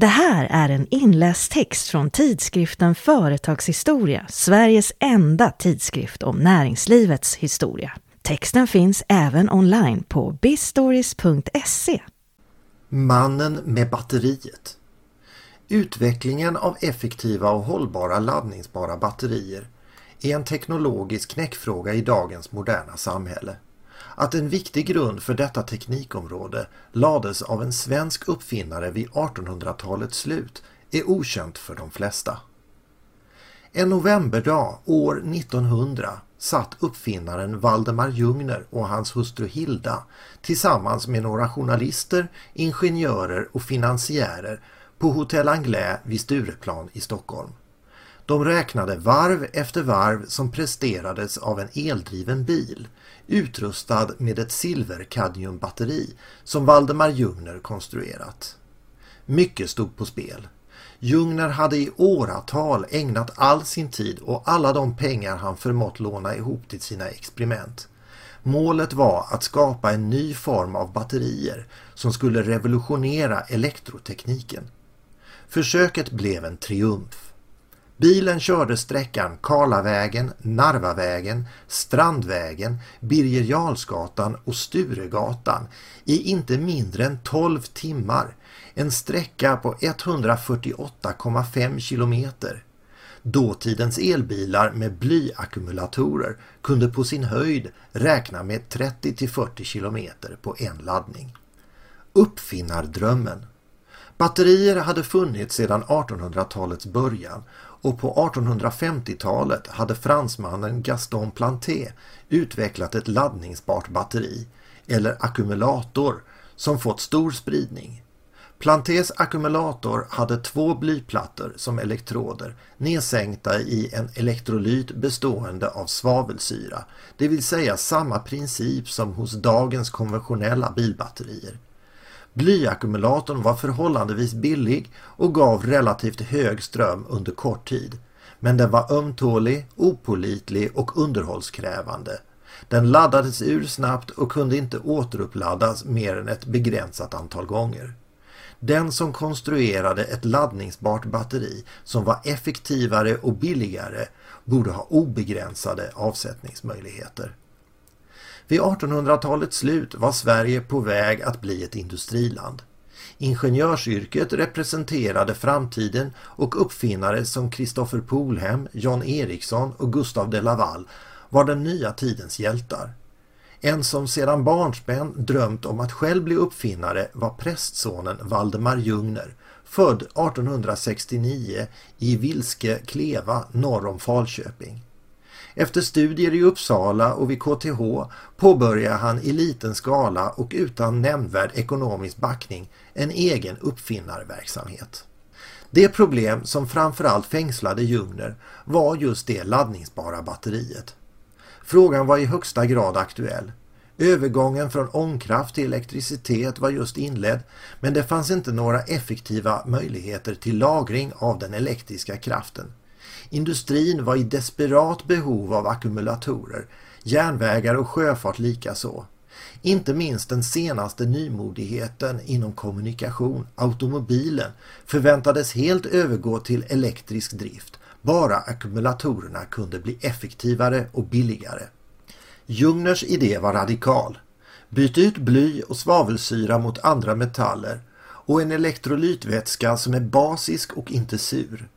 Det här är en inläst text från tidskriften Företagshistoria, Sveriges enda tidskrift om näringslivets historia. Texten finns även online på bistories.se. Mannen med batteriet Utvecklingen av effektiva och hållbara laddningsbara batterier är en teknologisk knäckfråga i dagens moderna samhälle. Att en viktig grund för detta teknikområde lades av en svensk uppfinnare vid 1800-talets slut är okänt för de flesta. En novemberdag år 1900 satt uppfinnaren Valdemar Jungner och hans hustru Hilda tillsammans med några journalister, ingenjörer och finansiärer på Hotell Anglais vid Stureplan i Stockholm. De räknade varv efter varv som presterades av en eldriven bil utrustad med ett silverkadmiumbatteri som Valdemar Jungner konstruerat. Mycket stod på spel. Jungner hade i åratal ägnat all sin tid och alla de pengar han förmått låna ihop till sina experiment. Målet var att skapa en ny form av batterier som skulle revolutionera elektrotekniken. Försöket blev en triumf. Bilen körde sträckan Karlavägen, Narvavägen, Strandvägen, Birger Jarlsgatan och Sturegatan i inte mindre än 12 timmar. En sträcka på 148,5 kilometer. Dåtidens elbilar med blyackumulatorer kunde på sin höjd räkna med 30-40 kilometer på en laddning. Uppfinnardrömmen Batterier hade funnits sedan 1800-talets början och på 1850-talet hade fransmannen Gaston Planté utvecklat ett laddningsbart batteri, eller ackumulator, som fått stor spridning. Plantés ackumulator hade två blyplattor som elektroder nedsänkta i en elektrolyt bestående av svavelsyra, det vill säga samma princip som hos dagens konventionella bilbatterier. Blyackumulatorn var förhållandevis billig och gav relativt hög ström under kort tid. Men den var ömtålig, opolitlig och underhållskrävande. Den laddades ur snabbt och kunde inte återuppladdas mer än ett begränsat antal gånger. Den som konstruerade ett laddningsbart batteri som var effektivare och billigare borde ha obegränsade avsättningsmöjligheter. Vid 1800-talets slut var Sverige på väg att bli ett industriland. Ingenjörsyrket representerade framtiden och uppfinnare som Christopher Polhem, John Ericsson och Gustav de Laval var den nya tidens hjältar. En som sedan barnsben drömt om att själv bli uppfinnare var prästsonen Valdemar Jungner, född 1869 i Vilske Kleva norr om Falköping. Efter studier i Uppsala och vid KTH påbörjade han i liten skala och utan nämnvärd ekonomisk backning en egen uppfinnarverksamhet. Det problem som framförallt fängslade Jungner var just det laddningsbara batteriet. Frågan var i högsta grad aktuell. Övergången från ångkraft till elektricitet var just inledd men det fanns inte några effektiva möjligheter till lagring av den elektriska kraften. Industrin var i desperat behov av ackumulatorer, järnvägar och sjöfart likaså. Inte minst den senaste nymodigheten inom kommunikation, automobilen, förväntades helt övergå till elektrisk drift, bara ackumulatorerna kunde bli effektivare och billigare. Jungners idé var radikal. Byt ut bly och svavelsyra mot andra metaller och en elektrolytvätska som är basisk och inte sur.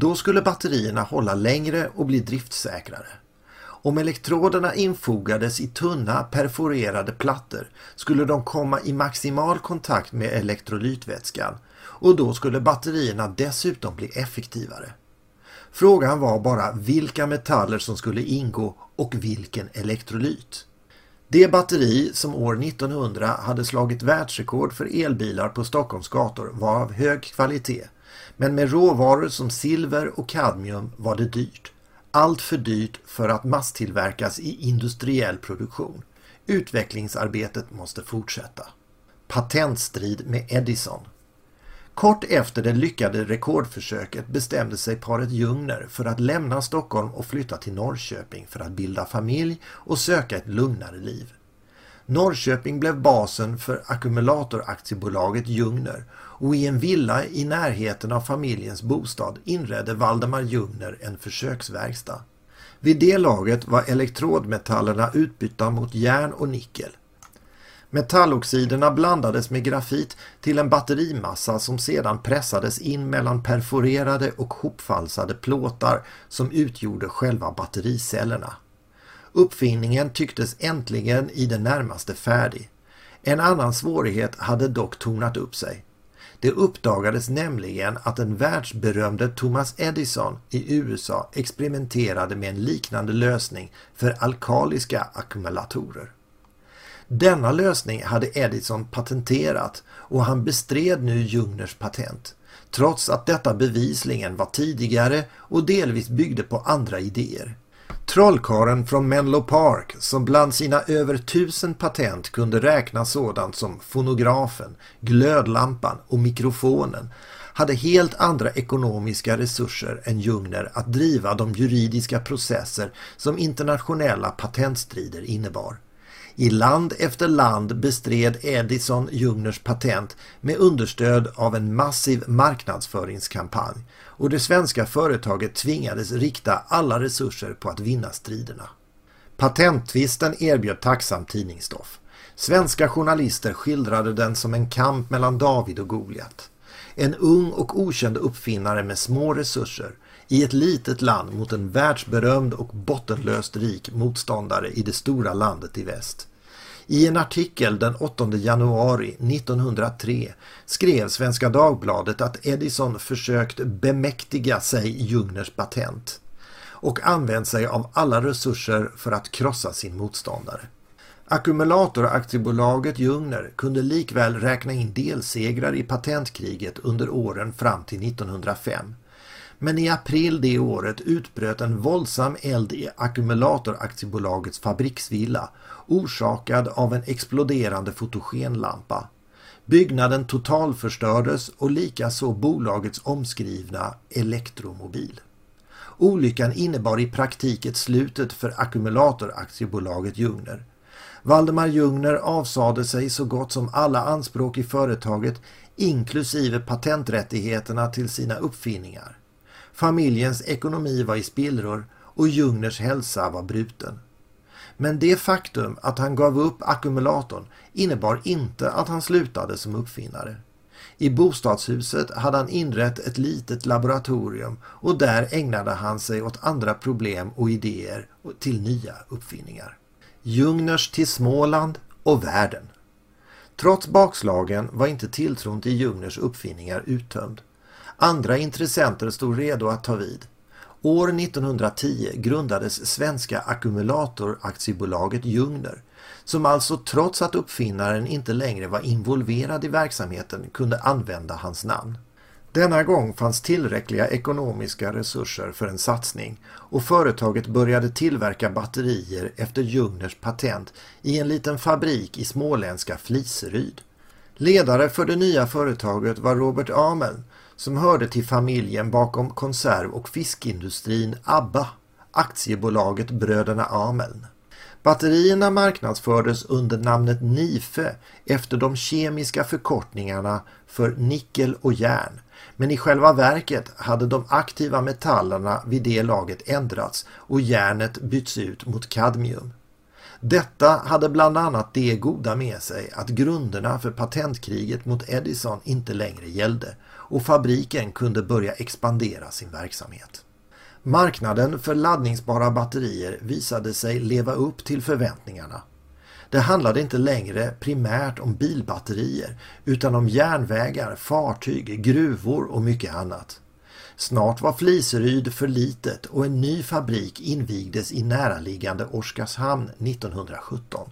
Då skulle batterierna hålla längre och bli driftsäkrare. Om elektroderna infogades i tunna perforerade plattor skulle de komma i maximal kontakt med elektrolytvätskan och då skulle batterierna dessutom bli effektivare. Frågan var bara vilka metaller som skulle ingå och vilken elektrolyt. Det batteri som år 1900 hade slagit världsrekord för elbilar på Stockholms gator var av hög kvalitet men med råvaror som silver och kadmium var det dyrt. Allt för dyrt för att masstillverkas i industriell produktion. Utvecklingsarbetet måste fortsätta. Patentstrid med Edison. Kort efter det lyckade rekordförsöket bestämde sig paret Jungner för att lämna Stockholm och flytta till Norrköping för att bilda familj och söka ett lugnare liv. Norrköping blev basen för ackumulatoraktiebolaget Ljungner och i en villa i närheten av familjens bostad inredde Valdemar Ljungner en försöksverkstad. Vid det laget var elektrodmetallerna utbytta mot järn och nickel. Metalloxiderna blandades med grafit till en batterimassa som sedan pressades in mellan perforerade och hopfalsade plåtar som utgjorde själva battericellerna. Uppfinningen tycktes äntligen i det närmaste färdig. En annan svårighet hade dock tornat upp sig. Det uppdagades nämligen att den världsberömde Thomas Edison i USA experimenterade med en liknande lösning för alkaliska ackumulatorer. Denna lösning hade Edison patenterat och han bestred nu Jungners patent, trots att detta bevisligen var tidigare och delvis byggde på andra idéer. Trollkaren från Menlo Park som bland sina över tusen patent kunde räkna sådant som fonografen, glödlampan och mikrofonen hade helt andra ekonomiska resurser än Jungner att driva de juridiska processer som internationella patentstrider innebar. I land efter land bestred Edison Jungners patent med understöd av en massiv marknadsföringskampanj och det svenska företaget tvingades rikta alla resurser på att vinna striderna. Patenttvisten erbjöd tacksamt tidningsstoff. Svenska journalister skildrade den som en kamp mellan David och Goliat. En ung och okänd uppfinnare med små resurser i ett litet land mot en världsberömd och bottenlöst rik motståndare i det stora landet i väst. I en artikel den 8 januari 1903 skrev Svenska Dagbladet att Edison försökt bemäktiga sig Jungners patent och använt sig av alla resurser för att krossa sin motståndare. Ackumulatoraktiebolaget Jungner kunde likväl räkna in delsegrar i patentkriget under åren fram till 1905 men i april det året utbröt en våldsam eld i Ackumulatoraktiebolagets fabriksvilla orsakad av en exploderande fotogenlampa. Byggnaden totalförstördes och likaså bolagets omskrivna elektromobil. Olyckan innebar i praktiken slutet för Ackumulatoraktiebolaget Jungner. Valdemar Jungner avsade sig så gott som alla anspråk i företaget inklusive patenträttigheterna till sina uppfinningar. Familjens ekonomi var i spillror och Jungners hälsa var bruten. Men det faktum att han gav upp ackumulatorn innebar inte att han slutade som uppfinnare. I bostadshuset hade han inrett ett litet laboratorium och där ägnade han sig åt andra problem och idéer till nya uppfinningar. Jungners till Småland och världen. Trots bakslagen var inte tilltron till Jungners uppfinningar uttömd. Andra intressenter stod redo att ta vid. År 1910 grundades Svenska Ackumulatoraktiebolaget Jungner som alltså trots att uppfinnaren inte längre var involverad i verksamheten kunde använda hans namn. Denna gång fanns tillräckliga ekonomiska resurser för en satsning och företaget började tillverka batterier efter Jungners patent i en liten fabrik i småländska Fliseryd. Ledare för det nya företaget var Robert Amel som hörde till familjen bakom konserv- och fiskindustrin ABBA, aktiebolaget Bröderna Ameln. Batterierna marknadsfördes under namnet NIFE efter de kemiska förkortningarna för nickel och järn. Men i själva verket hade de aktiva metallerna vid det laget ändrats och järnet bytts ut mot kadmium. Detta hade bland annat det goda med sig att grunderna för patentkriget mot Edison inte längre gällde och fabriken kunde börja expandera sin verksamhet. Marknaden för laddningsbara batterier visade sig leva upp till förväntningarna. Det handlade inte längre primärt om bilbatterier utan om järnvägar, fartyg, gruvor och mycket annat. Snart var Fliseryd för litet och en ny fabrik invigdes i näraliggande Oskarshamn 1917.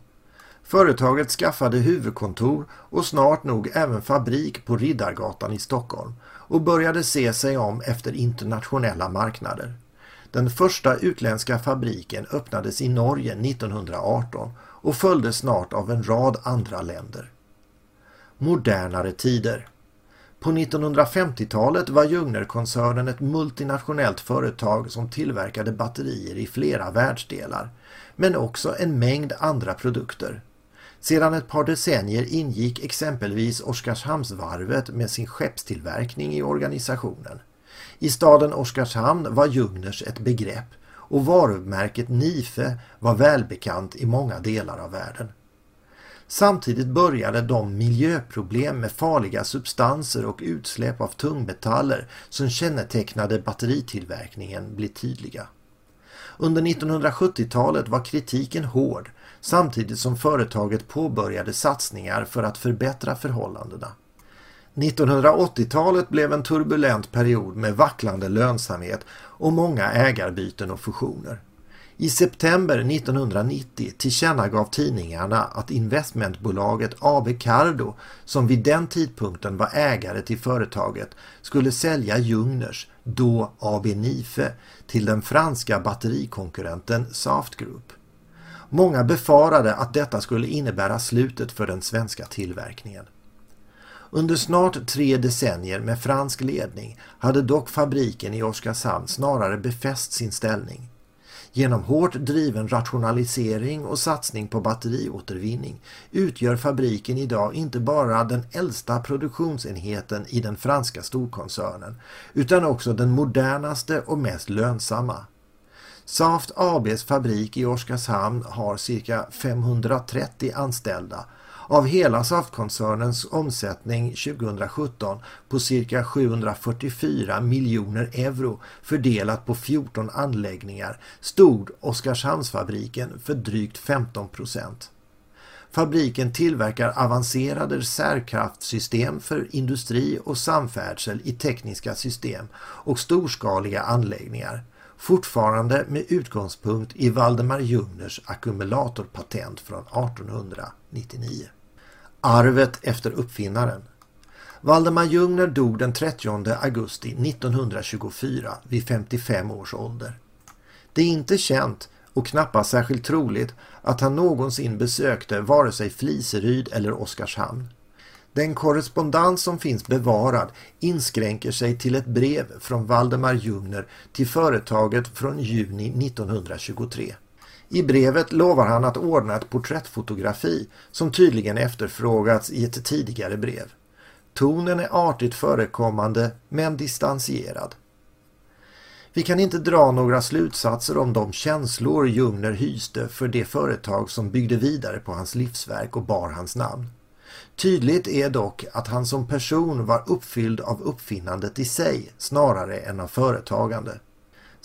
Företaget skaffade huvudkontor och snart nog även fabrik på Riddargatan i Stockholm och började se sig om efter internationella marknader. Den första utländska fabriken öppnades i Norge 1918 och följdes snart av en rad andra länder. Modernare tider På 1950-talet var Jungnerkoncernen ett multinationellt företag som tillverkade batterier i flera världsdelar men också en mängd andra produkter. Sedan ett par decennier ingick exempelvis Oskarshamnsvarvet med sin skeppstillverkning i organisationen. I staden Oskarshamn var jungners ett begrepp och varumärket Nife var välbekant i många delar av världen. Samtidigt började de miljöproblem med farliga substanser och utsläpp av tungmetaller som kännetecknade batteritillverkningen bli tydliga. Under 1970-talet var kritiken hård samtidigt som företaget påbörjade satsningar för att förbättra förhållandena. 1980-talet blev en turbulent period med vacklande lönsamhet och många ägarbyten och fusioner. I september 1990 tillkännagav tidningarna att investmentbolaget AB Cardo, som vid den tidpunkten var ägare till företaget, skulle sälja Jungners, då AB Nife, till den franska batterikonkurrenten Saft Group. Många befarade att detta skulle innebära slutet för den svenska tillverkningen. Under snart tre decennier med fransk ledning hade dock fabriken i Oskarshamn snarare befäst sin ställning. Genom hårt driven rationalisering och satsning på batteriåtervinning utgör fabriken idag inte bara den äldsta produktionsenheten i den franska storkoncernen utan också den modernaste och mest lönsamma. Saft ABs fabrik i Oskarshamn har cirka 530 anställda av hela Saftkoncernens omsättning 2017 på cirka 744 miljoner euro fördelat på 14 anläggningar stod Oskarshamnsfabriken för drygt 15 procent. Fabriken tillverkar avancerade reservkraftsystem för industri och samfärdsel i tekniska system och storskaliga anläggningar fortfarande med utgångspunkt i Valdemar Jungners ackumulatorpatent från 1899. Arvet efter uppfinnaren Valdemar Jungner dog den 30 augusti 1924 vid 55 års ålder. Det är inte känt och knappast särskilt troligt att han någonsin besökte vare sig Fliseryd eller Oskarshamn. Den korrespondens som finns bevarad inskränker sig till ett brev från Valdemar Jungner till företaget från juni 1923. I brevet lovar han att ordna ett porträttfotografi som tydligen efterfrågats i ett tidigare brev. Tonen är artigt förekommande men distanserad. Vi kan inte dra några slutsatser om de känslor Jungner hyste för det företag som byggde vidare på hans livsverk och bar hans namn. Tydligt är dock att han som person var uppfylld av uppfinnandet i sig snarare än av företagande.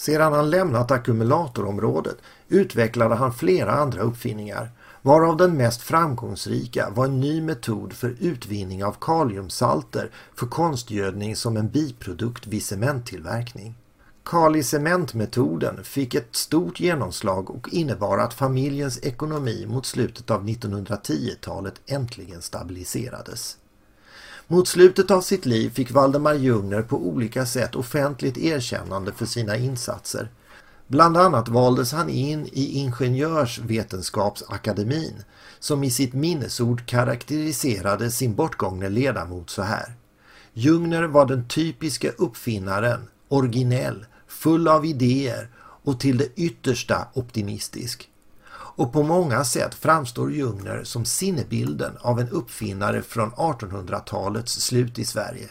Sedan han lämnat ackumulatorområdet utvecklade han flera andra uppfinningar varav den mest framgångsrika var en ny metod för utvinning av kaliumsalter för konstgödning som en biprodukt vid cementtillverkning. Kalicementmetoden fick ett stort genomslag och innebar att familjens ekonomi mot slutet av 1910-talet äntligen stabiliserades. Mot slutet av sitt liv fick Valdemar Jungner på olika sätt offentligt erkännande för sina insatser. Bland annat valdes han in i Ingenjörsvetenskapsakademin som i sitt minnesord karaktäriserade sin bortgångne ledamot så här. Jungner var den typiska uppfinnaren, originell, full av idéer och till det yttersta optimistisk. Och på många sätt framstår Jungner som sinnebilden av en uppfinnare från 1800-talets slut i Sverige.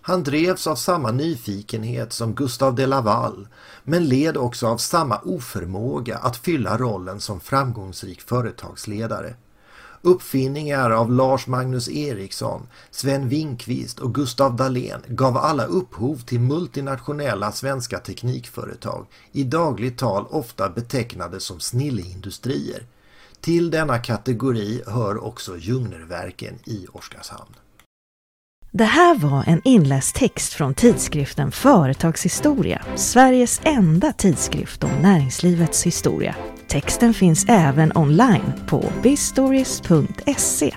Han drevs av samma nyfikenhet som Gustav de Laval men led också av samma oförmåga att fylla rollen som framgångsrik företagsledare. Uppfinningar av Lars Magnus Eriksson, Sven Winkvist och Gustav Dalén gav alla upphov till multinationella svenska teknikföretag, i dagligt tal ofta betecknade som snilleindustrier. Till denna kategori hör också Ljungnerverken i Oskarshamn. Det här var en inläst text från tidskriften Företagshistoria, Sveriges enda tidskrift om näringslivets historia. Texten finns även online på bistories.se